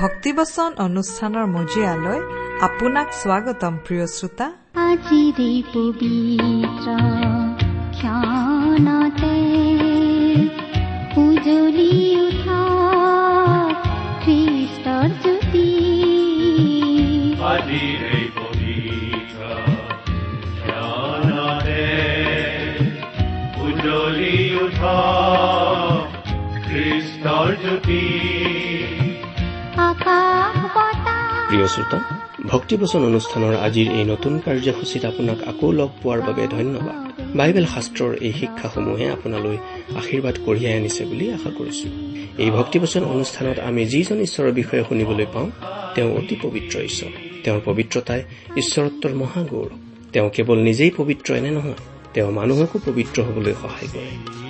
ভক্তিবচন অনুষ্ঠানৰ মজিয়ালৈ আপোনাক স্বাগতম প্ৰিয় শ্ৰোতা। আজিৰে পবিত্ৰ প্ৰিয় শ্ৰোতা ভক্তিবচন অনুষ্ঠানৰ আজিৰ এই নতুন কাৰ্যসূচীত আপোনাক আকৌ লগ পোৱাৰ বাবে ধন্যবাদ। বাইবেল শাস্ত্ৰৰ এই শিক্ষাসমূহে আপোনালৈ আশীৰ্বাদ কঢ়িয়াই আনিছে বুলি আশা কৰিছো। এই ভক্তিবচন অনুষ্ঠানত আমি যিজন ঈশ্বৰৰ বিষয়ে শুনিবলৈ পাওঁ তেওঁ অতি পবিত্ৰ ঈশ্বৰ। তেওঁৰ পবিত্ৰতাই ঈশ্বৰত্বৰ মহাগৌৰৱ। তেওঁ কেৱল নিজেই পবিত্ৰ এনে নহয় তেওঁ মানুহকো পবিত্ৰ হবলৈ সহায় কৰে।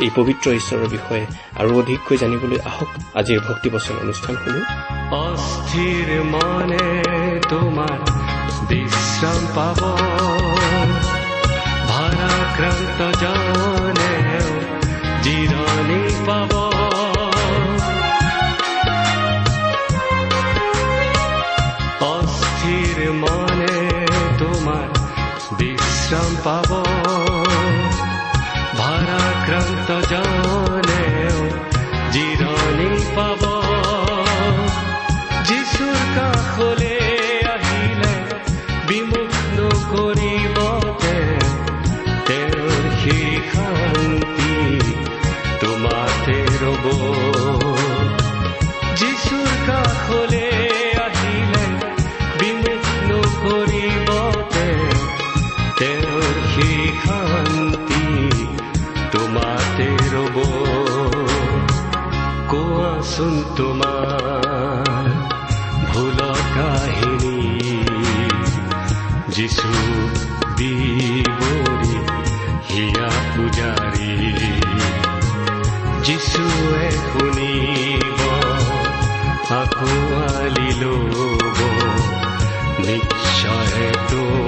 এই পবিত্ৰ ঈশ্বৰৰ বিষয়ে আৰু অধিককৈ জানিবলৈ আহক। আজিৰ ভক্তিবচন অনুষ্ঠান শুনো। অস্থিৰ মনে তোমাৰ বিশ্ৰাম পাব। ভাৰাক্ৰান্ত জনে বিবৰি হিয়া পূজাৰী যিছুৱে শুনিব আঁকোৱালি ল'ব নিশ্চয় তোমাক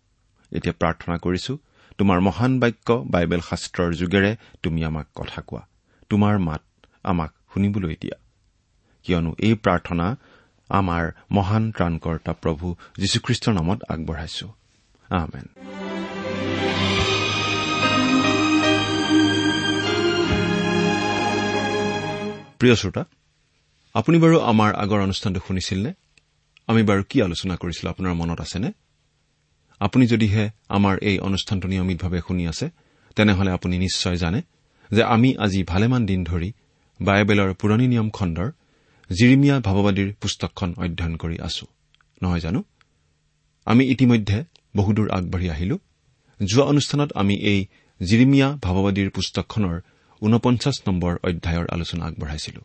এতিয়া প্ৰাৰ্থনা কৰিছো তোমাৰ মহান বাক্য বাইবেল শাস্ত্ৰৰ যোগেৰে তুমি আমাক কথা কোৱা তোমাৰ মাত আমাক শুনিবলৈ দিয়া। কিয়নো এই প্ৰাৰ্থনা আমাৰ মহান ত্ৰাণকৰ্তা প্ৰভু যীশুখ্ৰীষ্টৰ নামত আগবঢ়াইছো। প্ৰিয় শ্ৰোতা আপুনি বাৰু আমাৰ আগৰ অনুষ্ঠানটো শুনিছিল নে আমি বাৰু কি আলোচনা কৰিছিলো আপোনাৰ মনত আছেনে? আপুনি যদিহে আমাৰ এই অনুষ্ঠানটো নিয়মিতভাৱে শুনি আছে তেনেহলে আপুনি নিশ্চয় জানে যে আমি আজি ভালেমান দিন ধৰি বাইবেলৰ পুৰণি নিয়ম খণ্ডৰ জিৰিমিয়া ভাৱবাদীৰ পুস্তকখন অধ্যয়ন কৰি আছো। নহয় জানো? আমি ইতিমধ্যে বহুদূৰ আগবাঢ়ি আহিলো। যোৱা অনুষ্ঠানত আমি এই জিৰিমিয়া ভাৱবাদীৰ পুস্তকখনৰ ঊনপঞ্চাছ নম্বৰ অধ্যায়ৰ আলোচনা আগবঢ়াইছিলো।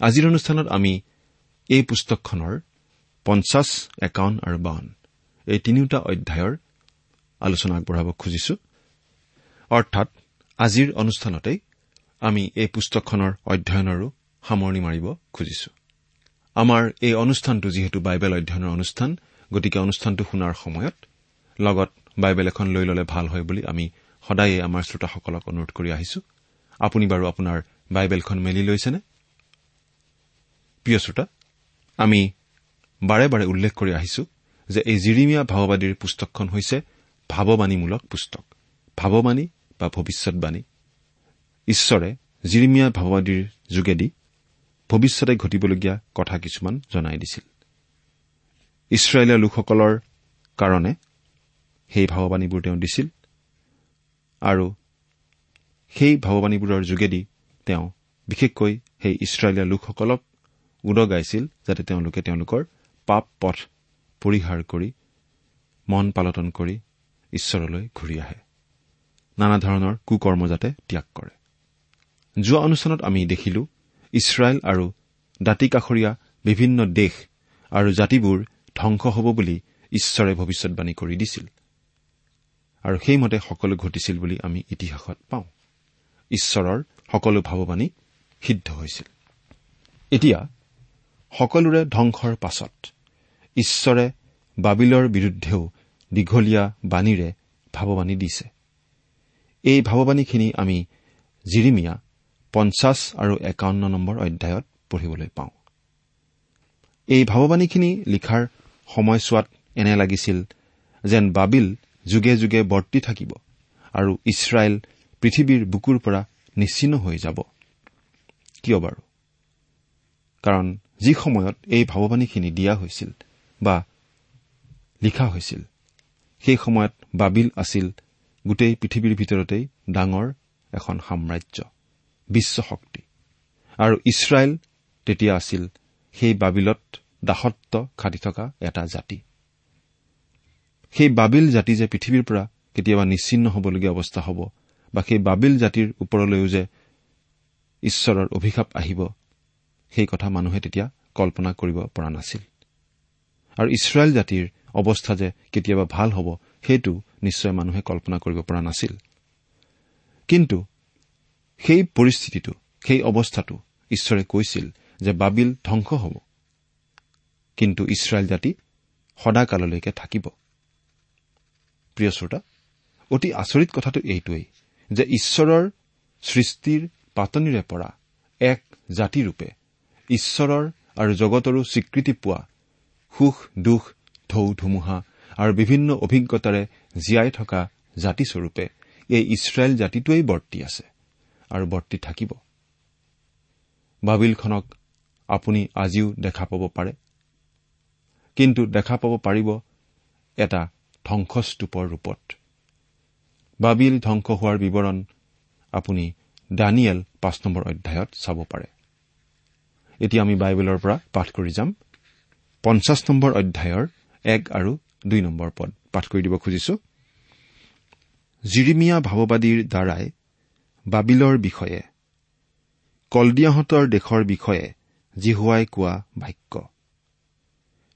আজিৰ অনুষ্ঠানত আমি এই পুস্তকখনৰ পঞ্চাছ একাৱন্ন আৰু বাৱন এই তিনিওটা অধ্যায়ৰ আলোচনা আগবঢ়াব খুজিছো। অৰ্থাৎ আজিৰ অনুষ্ঠানতেই আমি এই পুস্তকখনৰ অধ্যয়নৰো সামৰণি মাৰিব খুজিছো। আমাৰ এই অনুষ্ঠানটো যিহেতু বাইবেল অধ্যয়নৰ অনুষ্ঠান গতিকে অনুষ্ঠানটো শুনাৰ সময়ত লগত বাইবেল এখন লৈ ললে ভাল হয় বুলি আমি সদায়ে আমাৰ শ্ৰোতাসকলক অনুৰোধ কৰি আহিছো। আপুনি বাৰু আপোনাৰ বাইবেলখন মেলি লৈছেনে? প্ৰিয় শ্ৰোতা আমি বাৰে বাৰে উল্লেখ কৰি আহিছো যে এই জিৰিমীয়া ভাৱবাদীৰ পুস্তকখন হৈছে ভাৱবাণীমূলক পুস্তক। ভাৱবাণী বা ভৱিষ্যৎবাণী ঈশ্বৰে জিৰিমীয়া ভাৱবাদীৰ যোগেদি ভৱিষ্যতে ঘটিবলগীয়া কথা কিছুমান জনাই দিছিল। ইছৰাইলীয়া লোকসকলৰ কাৰণে সেই ভাৱবাণীবোৰ তেওঁ দিছিল আৰু সেই ভাৱবাণীবোৰৰ যোগেদি তেওঁ বিশেষকৈ সেই ইছৰাইলীয়া লোকসকলক উদগাইছিল যাতে তেওঁলোকে তেওঁলোকৰ পাপ পথ পৰিহাৰ কৰি মন পালটন কৰি ঈশ্বৰলৈ ঘূৰি আহে। নানা ধৰণৰ কুকৰ্ম যাতে ত্যাগ কৰে। যোৱা অনুষ্ঠানত আমি দেখিলো ইছৰাইল আৰু দাঁতি কাষৰীয়া বিভিন্ন দেশ আৰু জাতিবোৰ ধ্বংস হ'ব বুলি ঈশ্বৰে ভৱিষ্যৎবাণী কৰি দিছিল। আৰু সেইমতে সকলো ঘটিছিল বুলি আমি ইতিহাসত পাওঁ। ঈশ্বৰৰ সকলো ভাৱবাণী সিদ্ধ হৈছিল। এতিয়া সকলোৰে ধ্বংসৰ পাছত ঈশ্বৰে বাবিলৰ বিৰুদ্ধেও দীঘলীয়া বাণীৰে ভাৱবাণী দিছে। এই ভাৱবাণীখিনি আমি জিৰিমিয়া পঞ্চাছ আৰু একাৱন্ন নম্বৰ অধ্যায়ত পঢ়িবলৈ পাওঁ। এই ভাৱবাণীখিনি লিখাৰ সময়ছোৱাত এনে লাগিছিল যেন বাবিল যুগে যুগে বৰ্তি থাকিব আৰু ইছৰাইল পৃথিৱীৰ বুকুৰ পৰা নিশ্চিন্ন হৈ যাব। কিয় বাৰু? কাৰণ যি সময়ত এই ভাৱবাণীখিনি দিয়া হৈছিল বা লিখা হৈছিল। সেই সময়ত বাবিল আছিল গোটেই পৃথিৱীৰ ভিতৰতেই ডাঙৰ এখন সাম্ৰাজ্য বিশ্বশক্তি আৰু ইছৰাইল তেতিয়া আছিল সেই বাবিলত দাসত্ব খাটি থকা এটা জাতি। সেই বাবিল জাতি যে পৃথিৱীৰ পৰা কেতিয়াবা নিশ্চিন্ন হবলগীয়া অৱস্থা হ'ব বা সেই বাবিল জাতিৰ ওপৰলৈও যে ঈশ্বৰৰ অভিশাপ আহিব সেই কথা মানুহে তেতিয়া কল্পনা কৰিব পৰা নাছিল। আৰু ইছৰাইল জাতিৰ অৱস্থা যে কেতিয়াবা ভাল হ'ব সেইটো নিশ্চয় মানুহে কল্পনা কৰিব পৰা নাছিল। কিন্তু সেই পৰিস্থিতিটো সেই অৱস্থাটো ঈশ্বৰে কৈছিল যে বাবিল ধ্বংস হ'ব। কিন্তু ইছৰাইল জাতি সদাকাললৈকে থাকিব। প্ৰিয় শ্ৰোতা অতি আচৰিত কথাটো এইটোৱেই যে ঈশ্বৰৰ সৃষ্টিৰ পাতনিৰে পৰা এক জাতিৰূপে ঈশ্বৰৰ আৰু জগতৰো স্বীকৃতি পোৱা সুখ দুখ ঢৌ ধুমুহা আৰু বিভিন্ন অভিজ্ঞতাৰে জীয়াই থকা জাতিস্বৰূপে এই ইছৰাইল জাতিটোৱেই বৰ্তি আছে আৰু বৰ্তি থাকিব। বাবিলখনক আপুনি আজিও দেখা পাব পাৰে। কিন্তু দেখা পাব পাৰিব এটা ধ্বংসস্তূপৰ ৰূপত। বাবিল ধ্বংস হোৱাৰ বিৱৰণ আপুনি দানিয়েল পাঁচ নম্বৰ অধ্যায়ত চাব পাৰে। এতিয়া আমি বাইবেলৰ পৰা পাঠ কৰি যাম। পঞ্চাছ নম্বৰ অধ্যায়ৰ এক আৰু দুই নম্বৰ পদ পাঠ কৰি দিব খুজিছো। জিৰিমিয়া ভাৱবাদীৰ দ্বাৰাই বাবিলৰ বিষয়ে কলডিয়াহঁতৰ দেশৰ বিষয়ে জিহুৱাই কোৱা বাক্য।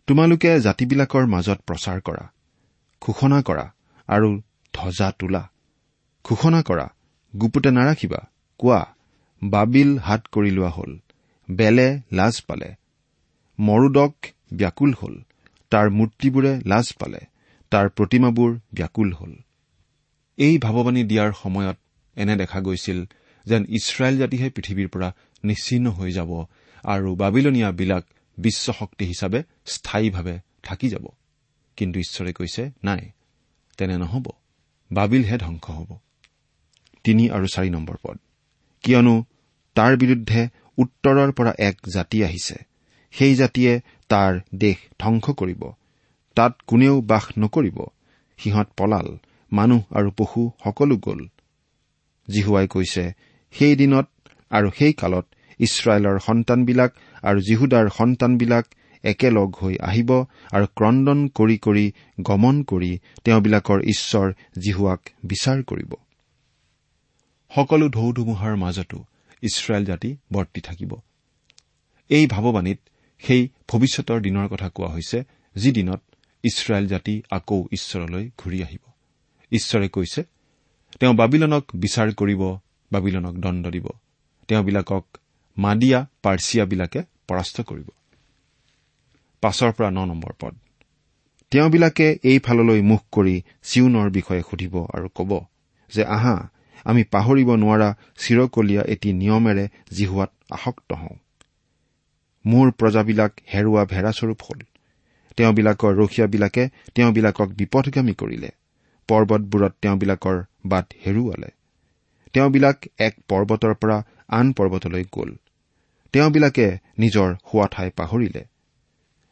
তোমালোকে জাতিবিলাকৰ মাজত প্ৰচাৰ কৰা ঘোষণা কৰা আৰু ধ্বজা তোলা ঘোষণা কৰা গুপুতে নাৰাখিবা কোৱা বাবিল হাত কৰি লোৱা হ'ল বেলে লাজ পালে মৰুদক ব্যাকুল হ'ল। তাৰ মূৰ্তিবোৰে লাজ পালে। তাৰ প্ৰতিমাবোৰ ব্যাকুল হ'ল। এই ভাৱবাণী দিয়াৰ সময়ত এনে দেখা গৈছিল যেন ইছৰাইল জাতিহে পৃথিৱীৰ পৰা নিশ্চিন্ন হৈ যাব আৰু বাবিলনীয়াবিলাক বিশ্বশক্তি হিচাপে স্থায়ীভাৱে থাকি যাব। কিন্তু ঈশ্বৰে কৈছে নাই তেনে নহ'ব। বাবিলহে ধ্বংস হ'ব। তিনি আৰু চাৰি নম্বৰ পদ। কিয়নো তাৰ বিৰুদ্ধে উত্তৰৰ পৰা এক জাতি আহিছে। সেই জাতিয়ে তাৰ দেশ ধ্বংস কৰিব। তাত কোনেও বাস নকৰিব। সিহঁত পলাল মানুহ আৰু পশু সকলো গ'ল। জিহুৱাই কৈছে সেই দিনত আৰু সেই কালত ইছৰাইলৰ সন্তানবিলাক আৰু জিহুদাৰ সন্তানবিলাক একেলগ হৈ আহিব আৰু ক্ৰদন কৰি কৰি গমন কৰি তেওঁবিলাকৰ ঈশ্বৰ জিহুৱাক বিচাৰ কৰিব। সকলো ঢৌ ধুমুহাৰ মাজতো ইছৰাইল জাতি বৰ্তি থাকিব। এই ভাৱবাণীত সেই ভৱিষ্যতৰ দিনৰ কথা কোৱা হৈছে যি দিনত ইছৰাইল জাতি আকৌ ঈশ্বৰলৈ ঘূৰি আহিব। ঈশ্বৰে কৈছে তেওঁ বাবিলনক বিচাৰ কৰিব বাবিলনক দণ্ড দিব। তেওঁবিলাকক মাদিয়া পাৰ্চিয়াবিলাকে পৰাস্ত কৰিব। পাছৰ পৰা ন নম্বৰ পদ। তেওঁবিলাকে এইফাললৈ মুখ কৰি চিউনৰ বিষয়ে সুধিব আৰু কব যে আহা আমি পাহৰিব নোৱাৰা চিৰকলীয়া এটি নিয়মেৰে জিহুৱাত আসক্ত হওঁ। মোৰ প্ৰজাবিলাক হেৰুৱা ভেড়াস্বৰূপ হ'ল। তেওঁবিলাকৰ ৰখীয়াবিলাকে তেওঁবিলাকক বিপথগামী কৰিলে। পৰ্বতবোৰত তেওঁবিলাকৰ বাট হেৰুৱালে। তেওঁবিলাক এক পৰ্বতৰ পৰা আন পৰ্বতলৈ গ'ল। তেওঁবিলাকে নিজৰ শোৱা ঠাই পাহৰিলে।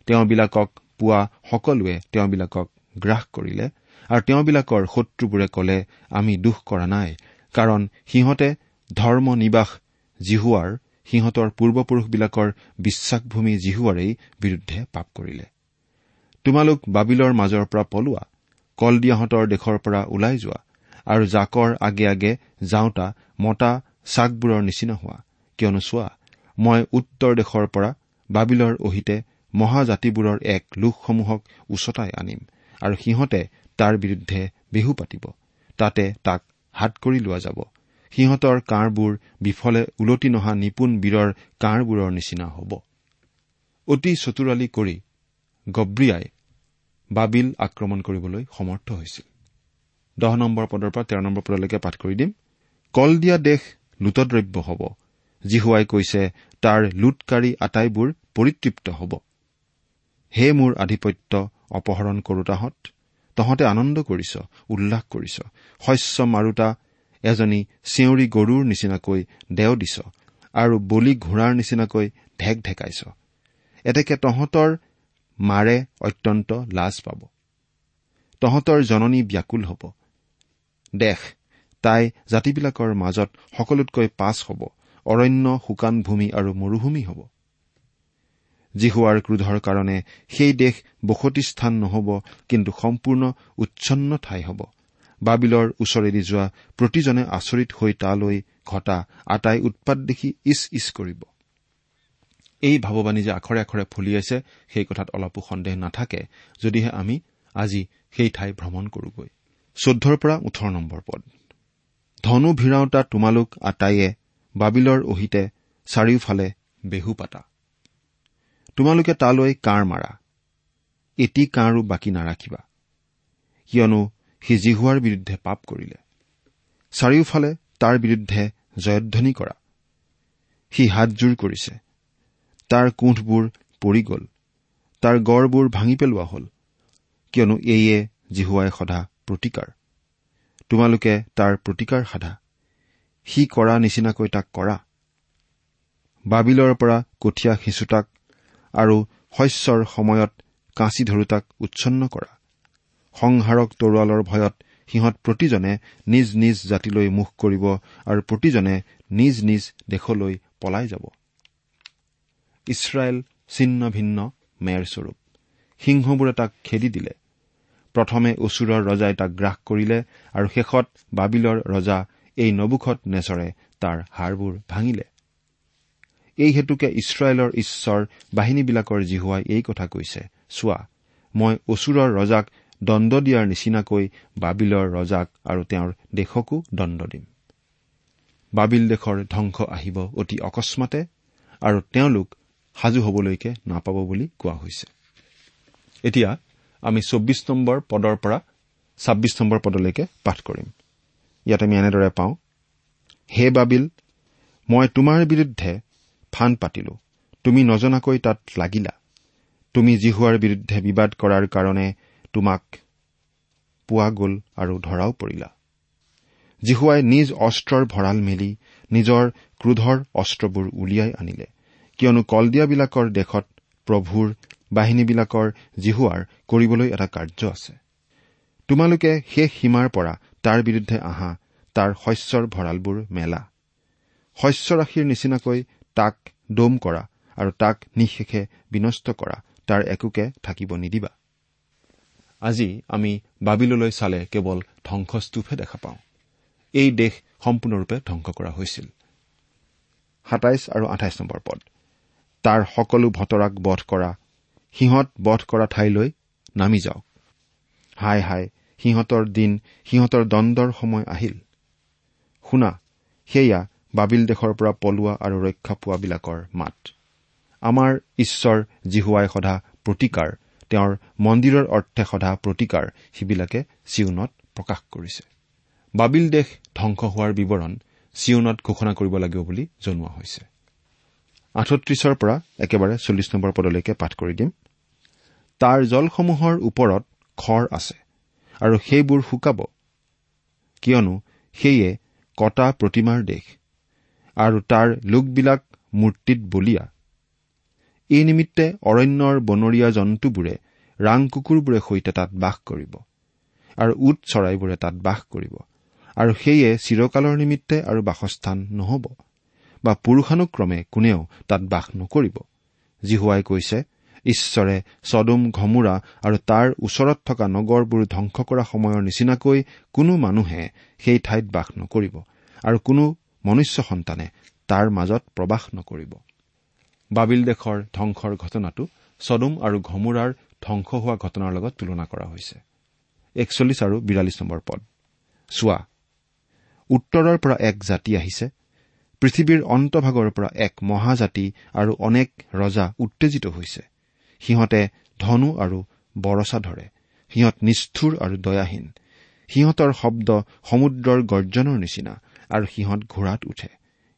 তেওঁবিলাকক পোৱা সকলোৱে তেওঁবিলাকক গ্ৰাস কৰিলে আৰু তেওঁবিলাকৰ শত্ৰুবোৰে কলে আমি দোষ কৰা নাই কাৰণ সিহঁতে ধৰ্ম নিবাস জিহুৱাৰ সিহঁতৰ পূৰ্বপুৰুষবিলাকৰ বিশ্বাসভূমি জিহুৱাৰেই বিৰুদ্ধে পাপ কৰিলে। তোমালোক বাবিলৰ মাজৰ পৰা পলোৱা কলদিয়াহঁতৰ দেশৰ পৰা ওলাই যোৱা আৰু জাকৰ আগে আগে যাওঁতা মতা চাকবোৰৰ নিচিনা হোৱা। কিয়নো চোৱা মই উত্তৰ দেশৰ পৰা বাবিলৰ অহিতে মহাজাতিবোৰৰ এক লোকসমূহক উচতাই আনিম আৰু সিহঁতে তাৰ বিৰুদ্ধে বিহু পাতিব। তাতে তাক হাত কৰি লোৱা যাব। সিহঁতৰ কাঁড়বোৰ বিফলে ওলটি নহা নিপুণ বীৰৰ কাঁড়বোৰৰ নিচিনা হ'ব। অতি চতুৰালি কৰি গব্ৰিয়াই বাবিল আক্ৰমণ কৰিবলৈ সমৰ্থ হৈছিল। দহ নম্বৰ পদৰ পৰা তেৰ নম্বৰ পদলৈকে পাঠ কৰি দিম। কল দিয়া দেশ লুটদ্ৰব্য হ'ব। জিহুৱাই কৈছে তাৰ লুটকাৰী আটাইবোৰ পৰিতৃপ্ত হ'ব। হে মোৰ আধিপত্য অপহৰণ কৰোতাহঁত তহঁতে আনন্দ কৰিছ উল্লাস কৰিছ। শস্য মাৰোতা এজনী চেউৰী গৰুৰ নিচিনাকৈ দেও দিছ আৰু বলি ঘোঁৰাৰ নিচিনাকৈ ঢেক ঢেকাইছ। এতেকে তহঁতৰ মাৰে অত্যন্ত লাজ পাব। তহঁতৰ জননী ব্যাকুল হ'ব। দেশ তাই জাতিবিলাকৰ মাজত সকলোতকৈ পাছ হ'ব অৰণ্য শুকান ভূমি আৰু মৰুভূমি হ'ব। জিহুৱাৰ ক্ৰোধৰ কাৰণে সেই দেশ বসতি স্থান নহব কিন্তু সম্পূৰ্ণ উচ্ছন্ন ঠাই হ'ব। বাবিলৰ ওচৰেদি যোৱা প্ৰতিজনে আচৰিত হৈ তালৈ ঘটা আটাই উৎপাত দেখি ইচ ইচ কৰিব। এই ভাৱবাণী যে আখৰে আখৰে ফলিয়াইছে সেই কথাত অলপো সন্দেহ নাথাকে যদিহে আমি আজি সেই ঠাই ভ্ৰমণ কৰোগৈ। চৈধ্যৰ পৰা ওঠৰ নম্বৰ পদ। ধনু ভিৰাওঁতা তোমালোক আটাইয়ে বাবিলৰ অহিতে চাৰিওফালে বেহু পাতা। তোমালোকে তালৈ কাঁড় মাৰা? এটি কাঁড়ো বাকী নাৰাখিবা। কিয়নো সি জিহুৱাৰ বিৰুদ্ধে পাপ কৰিলে। চাৰিওফালে তাৰ বিৰুদ্ধে জয়ধ্বনি কৰা। সি হাতজোৰ কৰিছে। তাৰ কোঠবোৰ পৰি গ'ল। তাৰ গড়বোৰ ভাঙি পেলোৱা হ'ল। কিয়নো এইয়ে জিহুৱাই সদা প্ৰতিকাৰ। তোমালোকে তাৰ প্ৰতিকাৰ সাধা। সি কৰা নিচিনাকৈ তাক কৰা। বাবিলৰ পৰা কঠীয়া সিঁচোতাক আৰু শস্যৰ সময়ত কাঁচি ধৰোতাক উচ্ছন্ন কৰা। সংহাৰক তৰোৱালৰ ভয়ত সিহঁত প্ৰতিজনে নিজ নিজ জাতিলৈ মুখ কৰিব আৰু প্ৰতিজনে নিজ নিজ দেশলৈ পলাই যাব। ইছৰাইল ছিন্ন ভিন্ন মেৰস্বৰূপ সিংহবোৰে তাক খেদি দিলে। প্ৰথমে অচুৰৰ ৰজাই তাক গ্ৰাস কৰিলে আৰু শেষত বাবিলৰ ৰজা এই নবুখত নেচৰে তাৰ হাড়বোৰ ভাঙিলে। এই হেতুকে ইছৰাইলৰ ঈশ্বৰ বাহিনীবিলাকৰ জিহুৱাই এই কথা কৈছে চোৱা মই অচুৰৰ ৰজাক দণ্ড দিয়াৰ নিচিনাকৈ বাবিলৰ ৰজাক আৰু তেওঁৰ দেশকো দণ্ড দিম। বাবিল দেশৰ ধ্বংস আহিব অতি অকস্মাতে আৰু তেওঁলোক সাজু হবলৈকে নাপাব বুলি কোৱা হৈছে। এতিয়া আমি চৌব্বিছ নম্বৰ পদৰ পৰা ছাব্বিছ নম্বৰ পদলৈকে পাঠ কৰিম। ইয়াত আমি এনেদৰে পাওঁ হে বাবিল মই তোমাৰ বিৰুদ্ধে ফান পাতিলো। তুমি নজনাকৈ তাত লাগিলা। তুমি জিহুৱাৰ বিৰুদ্ধে বিবাদ কৰাৰ কাৰণে তোমাক পোৱা গ'ল আৰু ধৰাও পৰিলা। জিহুৱাই নিজ অস্ত্ৰৰ ভঁৰাল মেলি নিজৰ ক্ৰোধৰ অস্ত্ৰবোৰ উলিয়াই আনিলে। কিয়নো কলদিয়াবিলাকৰ দেশত প্ৰভুৰ বাহিনীবিলাকৰ জিহুৱাৰ কৰিবলৈ এটা কাৰ্য আছে। তোমালোকে শেষ সীমাৰ পৰা তাৰ বিৰুদ্ধে আহা তাৰ শস্যৰ ভঁৰালবোৰ মেলা। শস্যৰাশিৰ নিচিনাকৈ তাক দম কৰা আৰু তাক নিশেষে বিনষ্ট কৰা তাৰ একোকে থাকিব নিদিবা। আজি আমি বাবিললৈ চালে কেৱল ধ্বংসস্তূপহে দেখা পাওঁ। এই দেশ সম্পূৰ্ণৰূপে ধ্বংস কৰা হৈছিল। তাৰ সকলো ভতৰাক বধ কৰা সিহঁত বধ কৰা ঠাইলৈ নামি যাওক। হাই হাই সিহঁতৰ দিন সিহঁতৰ দণ্ডৰ সময় আহিল। শুনা সেয়া বাবিল দেশৰ পৰা পলোৱা আৰু ৰক্ষা পোৱাবিলাকৰ মাত। আমাৰ ঈশ্বৰ জিহুৱাই সদা প্ৰতিকাৰ তেওঁৰ মন্দিৰৰ অৰ্থে সদা প্ৰতিকাৰ সিবিলাকে চিউনত প্ৰকাশ কৰিছে। বাবিল দেশ ধ্বংস হোৱাৰ বিৱৰণ চিউনত ঘোষণা কৰিব লাগিব বুলি জনোৱা হৈছে। আঠত্ৰিশৰ পৰা একেবাৰে চল্লিছ নম্বৰ পদলৈকে পাঠ কৰি দিম। তাৰ জলসমূহৰ ওপৰত খৰ আছে আৰু সেইবোৰ শুকাব। কিয়নো সেয়ে কটা প্ৰতিমাৰ দেশ আৰু তাৰ লোকবিলাক মূৰ্তিত বলিয়া। এই নিমিত্তে অৰণ্যৰ বনৰীয়া জন্তুবোৰে ৰাং কুকুৰবোৰে সৈতে তাত বাস কৰিব। আৰু উট চৰাইবোৰে তাত বাস কৰিব। আৰু সেয়ে চিৰকালৰ নিমিত্তে আৰু বাসস্থান নহব। বা পুৰুষানুক্ৰমে কোনেও তাত বাস নকৰিব। জিহুৱাই কৈছে ঈশ্বৰে চদুম ঘমোৰা আৰু তাৰ ওচৰত থকা নগৰবোৰ ধ্বংস কৰা সময়ৰ নিচিনাকৈ কোনো মানুহে সেই ঠাইত বাস নকৰিব। আৰু কোনো মনুষ্য সন্তানে তাৰ মাজত প্ৰবাস নকৰিব। বাবিল দেশৰ ধ্বংসৰ ঘটনাটো চদুম আৰু ঘমোৰাৰ ধ্বংস হোৱা ঘটনাৰ লগত তুলনা কৰা হৈছে। একচল্লিছ আৰু বিৰাল্লিছ নম্বৰ পদ। চোৱা উত্তৰৰ পৰা এক জাতি আহিছে পৃথিৱীৰ অন্তভাগৰ পৰা এক মহাজাতি আৰু অনেক ৰজা উত্তেজিত হৈছে। সিহঁতে ধনু আৰু বৰচা ধৰে। সিহঁত নিষ্ঠুৰ আৰু দয়াহীন। সিহঁতৰ শব্দ সমুদ্ৰৰ গৰ্জনৰ নিচিনা আৰু সিহঁত ঘোঁৰাত উঠে।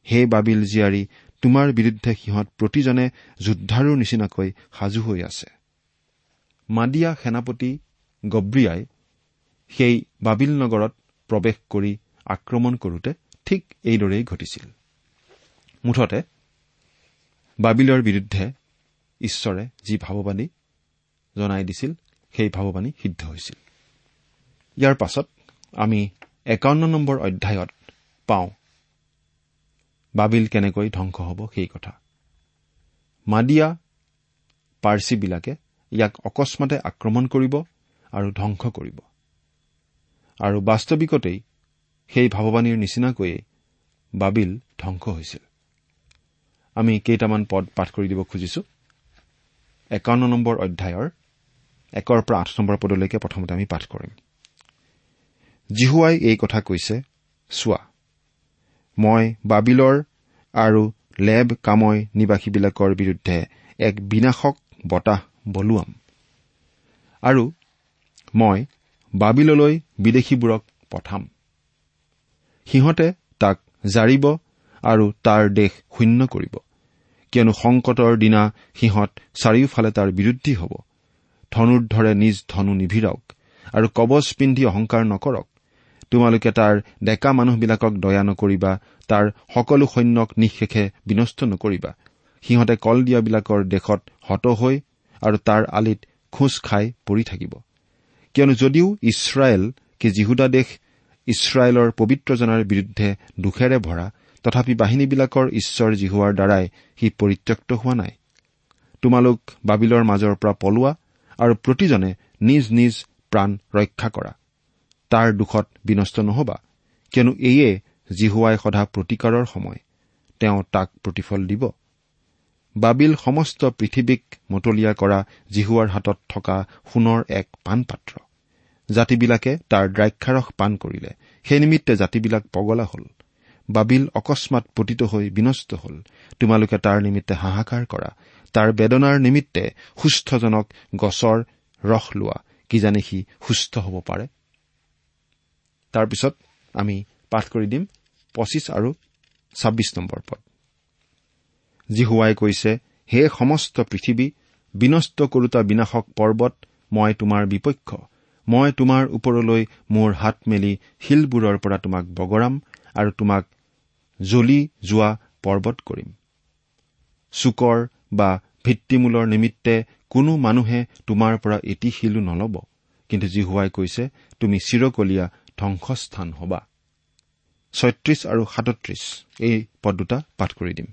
হে বাবিল জীয়াৰী তোমাৰ বিৰুদ্ধে সিহঁত প্ৰতিজনে যোদ্ধাৰো নিচিনাকৈ সাজু হৈ আছে। মাদিয়া সেনাপতি গব্ৰিয়াই সেই বাবিল নগৰত প্ৰৱেশ কৰি আক্ৰমণ কৰোতে ঠিক এইদৰেই ঘটিছিল। মুঠতে বাবিলৰ বিৰুদ্ধে ঈশ্বৰে যি ভাৱবাণী জনাই দিছিল সেই ভাৱবাণী সিদ্ধ হৈছিল। ইয়াৰ পাছত আমি একাৱন্ন নম্বৰ অধ্যায়ত পাওঁ বাবিল কেনেকৈ ধ্বংস হ'ব সেই কথা। মাদিয়া পাৰ্চীবিলাকে ইয়াক অকস্মাতে আক্ৰমণ কৰিব আৰু ধ্বংস কৰিব। আৰু বাস্তৱিকতেই সেই ভাৱবাণীৰ নিচিনাকৈয়ে বাবিল ধ্বংস হৈছিল। আমি কেইটামান পদ পাঠ কৰি দিব খুজিছো। একাৱন্ন নম্বৰ অধ্যায়ৰ একৰ পৰা আঠ নম্বৰ পদলৈকে প্ৰথমতে আমি পাঠ কৰিম। জিহুৱাই এই কথা কৈছে চোৱা মই বাবিলৰ আৰু লেব কাময় নিবাসীবিলাকৰ বিৰুদ্ধে এক বিনাশক বতাহ বলোৱাম। আৰু মই বাবিললৈ বিদেশীবোৰক পঠাম। সিহঁতে তাক জাৰিব আৰু তাৰ দেশ শূন্য কৰিব। কিয়নো সংকটৰ দিনা সিহঁত চাৰিওফালে তাৰ বিৰুদ্ধী হ'ব। ধনুৰ্ধৰে নিজ ধনু নিভিৰাওক আৰু কবচ পিন্ধি অহংকাৰ নকৰক। তোমালোকে তাৰ ডেকা মানুহবিলাকক দয়া নকৰিবা তাৰ সকলো সৈন্যক নিঃশেষে বিনষ্ট নকৰিবা। সিহঁতে কল দিয়াবিলাকৰ দেশত হত হৈ আৰু তাৰ আলিত খোজ খাই পৰি থাকিব। কিয়নো যদিও ইছৰাইল কি জিহুদা দেশ ইছৰাইলৰ পবিত্ৰজনাৰ বিৰুদ্ধে দুখেৰে ভৰা তথাপি বাহিনীবিলাকৰ ঈশ্বৰ জিহুৱাৰ দ্বাৰাই সি পৰিত্যক্ত হোৱা নাই। তোমালোক বাবিলৰ মাজৰ পৰা পলোৱা আৰু প্ৰতিজনে নিজ নিজ প্ৰাণ ৰক্ষা কৰা। তাৰ দুখত বিনষ্ট নহবা কিয়নো এয়ে জিহুৱাই সদা প্ৰতিকাৰৰ সময়। তেওঁ তাক প্ৰতিফল দিব। বাবিল সমস্ত পৃথিৱীক মতলীয়া কৰা জিহুৱাৰ হাতত থকা সোণৰ এক পাণপাত্ৰ জাতিবিলাকে তাৰ দ্ৰাক্ষাৰস পাণ কৰিলে। সেই নিমিত্তে জাতিবিলাক পগলা হল। বাবিল অকস্মাত পতিত হৈ বিনষ্ট হল। তোমালোকে তাৰ নিমিত্তে হাহাকাৰ কৰা। তাৰ বেদনাৰ নিমিত্তে সুস্থজনক গছৰ ৰস লোৱা। কিজানি সি সুস্থ হ'ব পাৰে? তাৰপিছত আমি পাঠ কৰি দিম পঁচিছ আৰু ছাব্বিছ নম্বৰ পদ। জিহুৱাই কৈছে হে সমস্ত পৃথিৱী বিনষ্ট কৰোতা বিনাশক পৰ্বত মই তোমাৰ বিপক্ষ। মই তোমাৰ ওপৰলৈ মোৰ হাত মেলি শিলবোৰৰ পৰা তোমাক বগৰাম আৰু তোমাক জ্বলি যোৱা পৰ্বত কৰিম। চুকৰ বা ভিত্তিমূলৰ নিমিত্তে কোনো মানুহে তোমাৰ পৰা এটি শিলো নলব। কিন্তু জিহুৱাই কৈছে তুমি চিৰকলীয়া ধ্বংসস্থান হবা। ছয়ত্ৰিশ আৰু সাতত্ৰিশ এই পদ দুটা পাঠ কৰি দিম।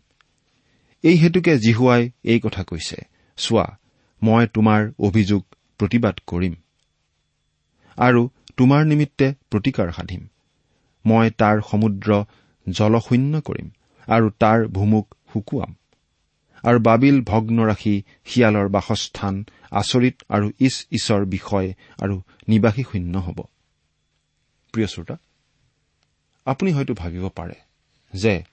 এই হেতুকে জিহুৱাই এই কথা কৈছে চোৱা মই তোমাৰ অভিযোগ প্ৰতিবাদ কৰিম আৰু তোমাৰ নিমিত্তে প্ৰতিকাৰ সাধিম। মই তাৰ সমুদ্ৰ জলশূন্য কৰিম আৰু তাৰ ভুমুক শুকুৱাম। আৰু বাবিল ভগ্ন ৰাখি শিয়ালৰ বাসস্থান আচৰিত আৰু ইছ ঈশ্বৰ বিষয় আৰু নিবাসী শূন্য হ'ব। প্ৰিয় শ্ৰোতা আপুনি হয়তো ভাবিব পাৰে যে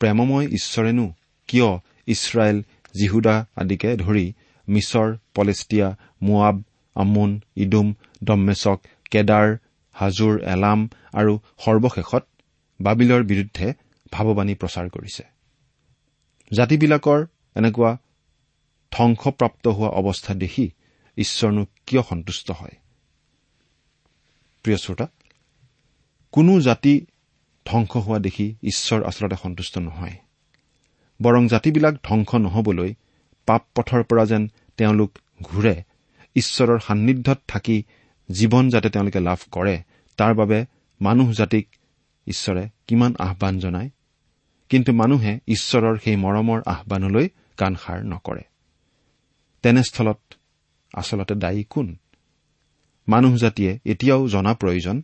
প্ৰেমময় ঈশ্বৰেনো কিয় ইছৰাইল জিহুদা আদিকে ধৰি মিছৰ পলেষ্টিয়া মোৱাব আমোন ইডুম দম্মেচক কেদাৰ হাজোৰ এলাম আৰু সৰ্বশেষত বাবিলৰ বিৰুদ্ধে ভাৱবাণী প্ৰচাৰ কৰিছে। জাতিবিলাকৰ এনেকুৱা ধ্বংসপ্ৰাপ্ত হোৱা অৱস্থা দেখি ঈশ্বৰনো কিয় সন্তুষ্ট হয়? প্ৰিয় শ্ৰোতা কোনো জাতি ধ্বংস হোৱা দেখি ঈশ্বৰ আচলতে সন্তুষ্ট নহয়। বৰং জাতিবিলাক ধ্বংস নহবলৈ পাপ পথৰ পৰা যেন তেওঁলোক ঘূৰে ঈশ্বৰৰ সান্নিধ্যত থাকি জীৱন যাতে তেওঁলোকে লাভ কৰে তাৰ বাবে মানুহ জাতিক ঈশ্বৰে কিমান আহান জনায়? কিন্তু মানুহে ঈশ্বৰৰ সেই মৰমৰ আহানলৈ কাণসাৰ নকৰে। তেনেস্থলত আচলতে দায়ী কোন? মানুহ জাতিয়ে এতিয়াও জনা প্ৰয়োজন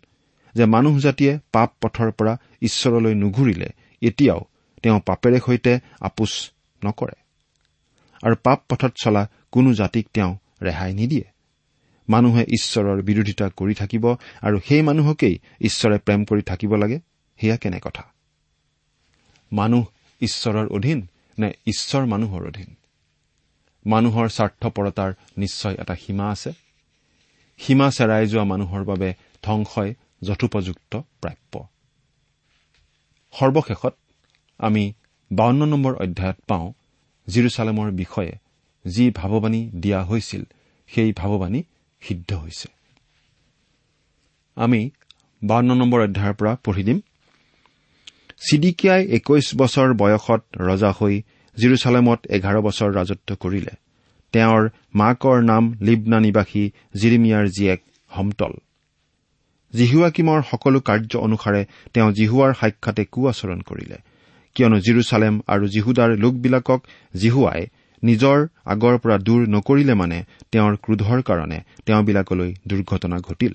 যে মানুহ জাতিয়ে পাপ পথৰ পৰা ঈশ্বৰলৈ নুঘূৰিলে এতিয়াও তেওঁ পাপেৰে সৈতে আপোচ নকৰে। আৰু পাপ পথত চলা কোনো জাতিক তেওঁ ৰেহাই নিদিয়ে। মানুহে ঈশ্বৰৰ বিৰোধিতা কৰি থাকিব আৰু সেই মানুহকেই ঈশ্বৰে প্ৰেম কৰি থাকিব লাগে সেয়া কেনে কথা? মানুহ ঈশ্বৰৰ অধীন নে ঈশ্বৰ মানুহৰ অধীন? মানুহৰ স্বাৰ্থপৰতাৰ নিশ্চয় এটা সীমা আছে। সীমা চেৰাই যোৱা মানুহৰ বাবে ধ্বংসই যথোপযুক্ত প্ৰাপ্য। সৰ্বশেষত আমি বাৱন্ন নম্বৰ অধ্যায়ত পাওঁ জিৰচালেমৰ বিষয়ে যি ভাৱবাণী দিয়া হৈছিল সেই ভাৱবাণী সিদ্ধ হৈছে। আমি বাৱন্ন নম্বৰ অধ্যায়ৰ পৰা পঢ়ি দিম। চিডিকিয়াই একৈশ বছৰ বয়সত ৰজা হৈ জিৰচালেমত এঘাৰ বছৰ ৰাজত্ব কৰিলে। তেওঁৰ মাকৰ নাম লিবনা নিবাসী জিৰিমিয়াৰ জীয়েক হমতল। জিহুৱাকিমৰ সকলো কাৰ্য অনুসাৰে তেওঁ জিহুৱাৰ সাক্ষাতে কু আচৰণ কৰিলে। কিয়নো জিৰচালেম আৰু জিহুদাৰ লোকবিলাকক জিহুৱাই নিজৰ আগৰ পৰা দূৰ নকৰিলে মানে তেওঁৰ ক্ৰোধৰ কাৰণে তেওঁবিলাকলৈ দুৰ্ঘটনা ঘটিল।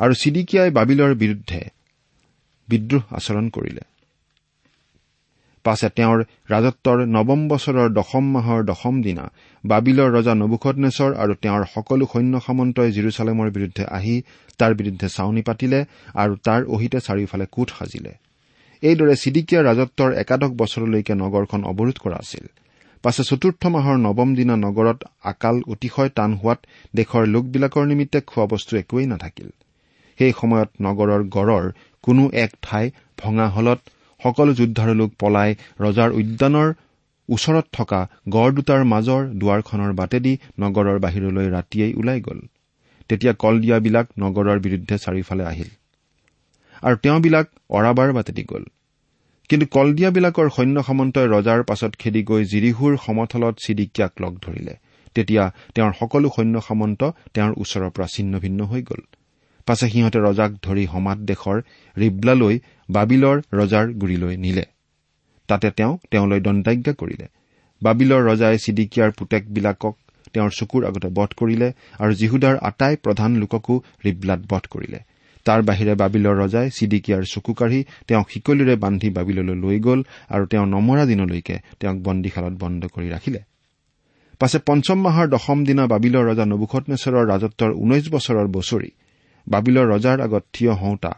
আৰু চিডিকিয়াই বাবিলৰ বিৰুদ্ধে বিদ্ৰোহ আচৰণ কৰিলে। পাছে তেওঁৰ ৰাজত্বৰ নৱম বছৰৰ দশম মাহৰ দশম দিনা বাবিলৰ ৰজা নবুখনেশ্বৰ আৰু তেওঁৰ সকলো সৈন্য সামন্তই জিৰচালেমৰ বিৰুদ্ধে আহি তাৰ বিৰুদ্ধে চাউনি পাতিলে আৰু তাৰ অহিতে চাৰিওফালে কোঠ সাজিলে। এইদৰে চিডিকিয়া ৰাজত্বৰ একাদশ বছৰলৈকে নগৰখন অৱৰোধ কৰা আছিল। পাছে চতুৰ্থ মাহৰ নৱম দিনা নগৰত আকাল অতিশয় টান হোৱাত দেশৰ লোকবিলাকৰ নিমিত্তে খোৱা বস্তু একোৱেই নাথাকিল। সেই সময়ত নগৰৰ গড়ৰ কোনো এক ঠাই ভঙা হলত সকলো যোদ্ধাৰ লোক পলাই ৰজাৰ উদ্যানৰ ওচৰত থকা গড় দুটাৰ মাজৰ দুৱাৰখনৰ বাটেদি নগৰৰ বাহিৰলৈ ৰাতিয়েই ওলাই গ'ল। তেতিয়া কলদিয়াবিলাক নগৰৰ বিৰুদ্ধে চাৰিওফালে আহিল। আৰু তেওঁবিলাক অৰাবাৰ বাটেদি গ'ল। কিন্তু কলদিয়াবিলাকৰ সৈন্য সামন্তই ৰজাৰ পাছত খেদি গৈ জিৰিহুৰ সমথলত চিডিকিয়াক লগ ধৰিলে। তেতিয়া তেওঁৰ সকলো সৈন্য সামন্ত তেওঁৰ ওচৰৰ পৰা ছিন্ন ভিন্ন হৈ গ'ল। পাছে সিহঁতে ৰজাক ধৰি সমাজ দেশৰ ৰিবলালৈ বাবিলৰ ৰজাৰ গুৰিলৈ নিলে। তাতে তেওঁ তেওঁলৈ দণ্ডাজ্ঞা কৰিলে। বাবিলৰ ৰজাই চিডিকিয়াৰ পুতেকবিলাকক তেওঁৰ চকুৰ আগতে বধ কৰিলে আৰু জিহুদাৰ আটাই প্ৰধান লোককো ৰিবলাত বধ কৰিলে। তাৰ বাহিৰে বাবিলৰ ৰজাই চিডিকিয়াৰ চকু কাঢ়ি তেওঁক শিকলিৰে বান্ধি বাবিললৈ লৈ গ'ল আৰু তেওঁ নমৰা দিনলৈকে তেওঁক বন্দীশালত বন্ধ কৰি ৰাখিলে। পাছে পঞ্চম মাহৰ দশম দিনা বাবিলৰ ৰজা নবুখনেশ্বৰৰ ৰাজত্বৰ ঊনৈশ বছৰৰ বছৰি বাবিলৰ ৰজাৰ আগত থিয় হওঁতা।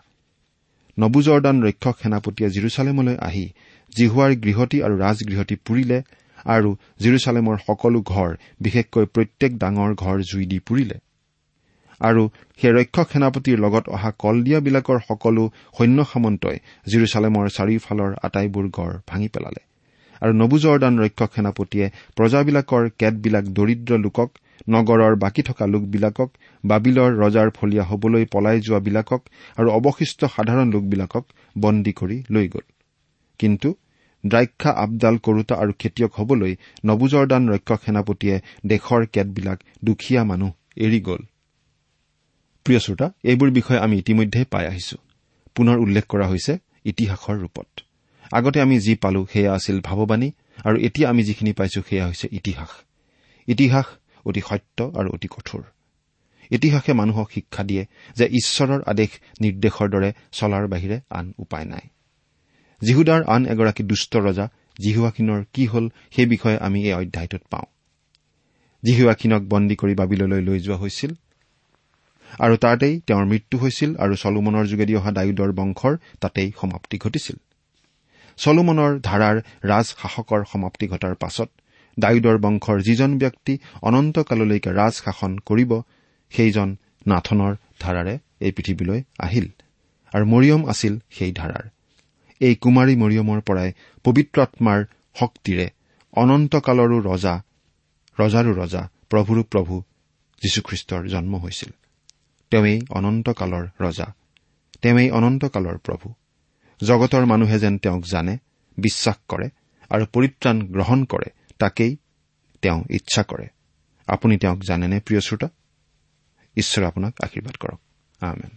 নবুজৰদান ৰক্ষক সেনাপতিয়ে জিৰচালেমলৈ আহি জিহুৱাৰ গৃহতী আৰু ৰাজগৃহতী পুৰিলে আৰু জিৰচালেমৰ সকলো ঘৰ বিশেষকৈ প্ৰত্যেক ডাঙৰ ঘৰ জুই দি পুৰিলে। আৰু সেই ৰক্ষক সেনাপতিৰ লগত অহা কলদিয়াবিলাকৰ সকলো সৈন্য সামন্তই জিৰচালেমৰ চাৰিওফালৰ আটাইবোৰ গড় ভাঙি পেলালে। আৰু নবুজৰদান ৰক্ষক সেনাপতিয়ে প্ৰজাবিলাকৰ কেতবিলাক দৰিদ্ৰ লোকক নগৰৰ বাকী থকা লোকবিলাকক বাবিলৰ ৰজাৰ ফলীয়া হবলৈ পলাই যোৱাবিলাকক আৰু অৱশিষ্ট সাধাৰণ লোকবিলাকক বন্দী কৰি লৈ গ'ল। কিন্তু দ্ৰাক্ষা আবদাল কৰোতা আৰু খেতিয়ক হবলৈ নবুজৰদান ৰক্ষক সেনাপতিয়ে দেশৰ কেতবিলাক দুখীয়া মানুহ এৰি গ'ল। প্ৰিয় শ্ৰোতা এইবোৰ বিষয়ে আমি ইতিমধ্যে পাই আহিছো। পুনৰ উল্লেখ কৰা হৈছে ইতিহাসৰ ৰূপত। আগতে আমি যি পালো সেয়া আছিল ভাৱবাণী আৰু এতিয়া আমি যিখিনি পাইছো সেয়া হৈছে ইতিহাস। ইতিহাস অতি সত্য আৰু অতি কঠোৰ। ইতিহাসে মানুহক শিক্ষা দিয়ে যে ঈশ্বৰৰ আদেশ নিৰ্দেশৰ দৰে চলাৰ বাহিৰে আন উপায় নাই। জিহুদাৰ আন এগৰাকী দুষ্ট ৰজা জিহুৱাখিনৰ কি হল সেই বিষয়ে আমি এই অধ্যায়টোত পাওঁ। জিহুৱাখিনক বন্দী কৰি বাবিললৈ লৈ যোৱা হৈছিল আৰু তাতেই তেওঁৰ মৃত্যু হৈছিল আৰু চলোমনৰ যোগেদি অহা ডায়ুদৰ বংশৰ তাতেই সমাপ্তি ঘটিছিল। চলোমনৰ ধাৰাৰ ৰাজশাসকৰ সমাপ্তি ঘটাৰ পাছত ডায়ুদৰ বংশৰ যিজন ব্যক্তি অনন্তকাললৈকে ৰাজ শাসন কৰিব সেইজন নাথনৰ ধাৰাৰে এই পৃথিৱীলৈ আহিল আৰু মৰিয়ম আছিল সেই ধাৰাৰ। এই কুমাৰী মৰিয়মৰ পৰাই পবিত্ৰ আত্মাৰ শক্তিৰে অনন্তকালৰো ৰজা ৰজাৰো ৰজা প্ৰভুৰো প্ৰভু যীশুখ্ৰীষ্টৰ জন্ম হৈছিল। তেওঁই অনন্তকালৰ ৰজা তেওঁই অনন্তকালৰ প্ৰভু। জগতৰ মানুহে যেন তেওঁক জানে বিশ্বাস কৰে আৰু পৰিত্ৰাণ গ্ৰহণ কৰে তাকেই তেওঁ ইচ্ছা কৰে। আপুনি তেওঁক জানেনে প্ৰিয় শ্ৰোতা? ঈশ্বৰে আপোনাক আশীৰ্বাদ কৰক। আমেন।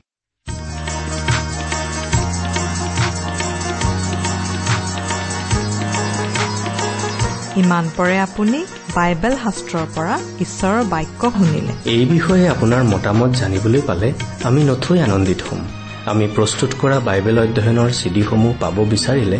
ইমান পৰে আপুনি বাইবেল শাস্ত্ৰৰ পৰা ঈশ্বৰৰ বাক্য শুনিলে। এই বিষয়ে আপোনাৰ মতামত জানিবলৈ পালে আমি নথৈ আনন্দিত হ'ম। আমি প্ৰস্তুত কৰা বাইবেল অধ্যয়নৰ চিডিসমূহ পাব বিচাৰিলে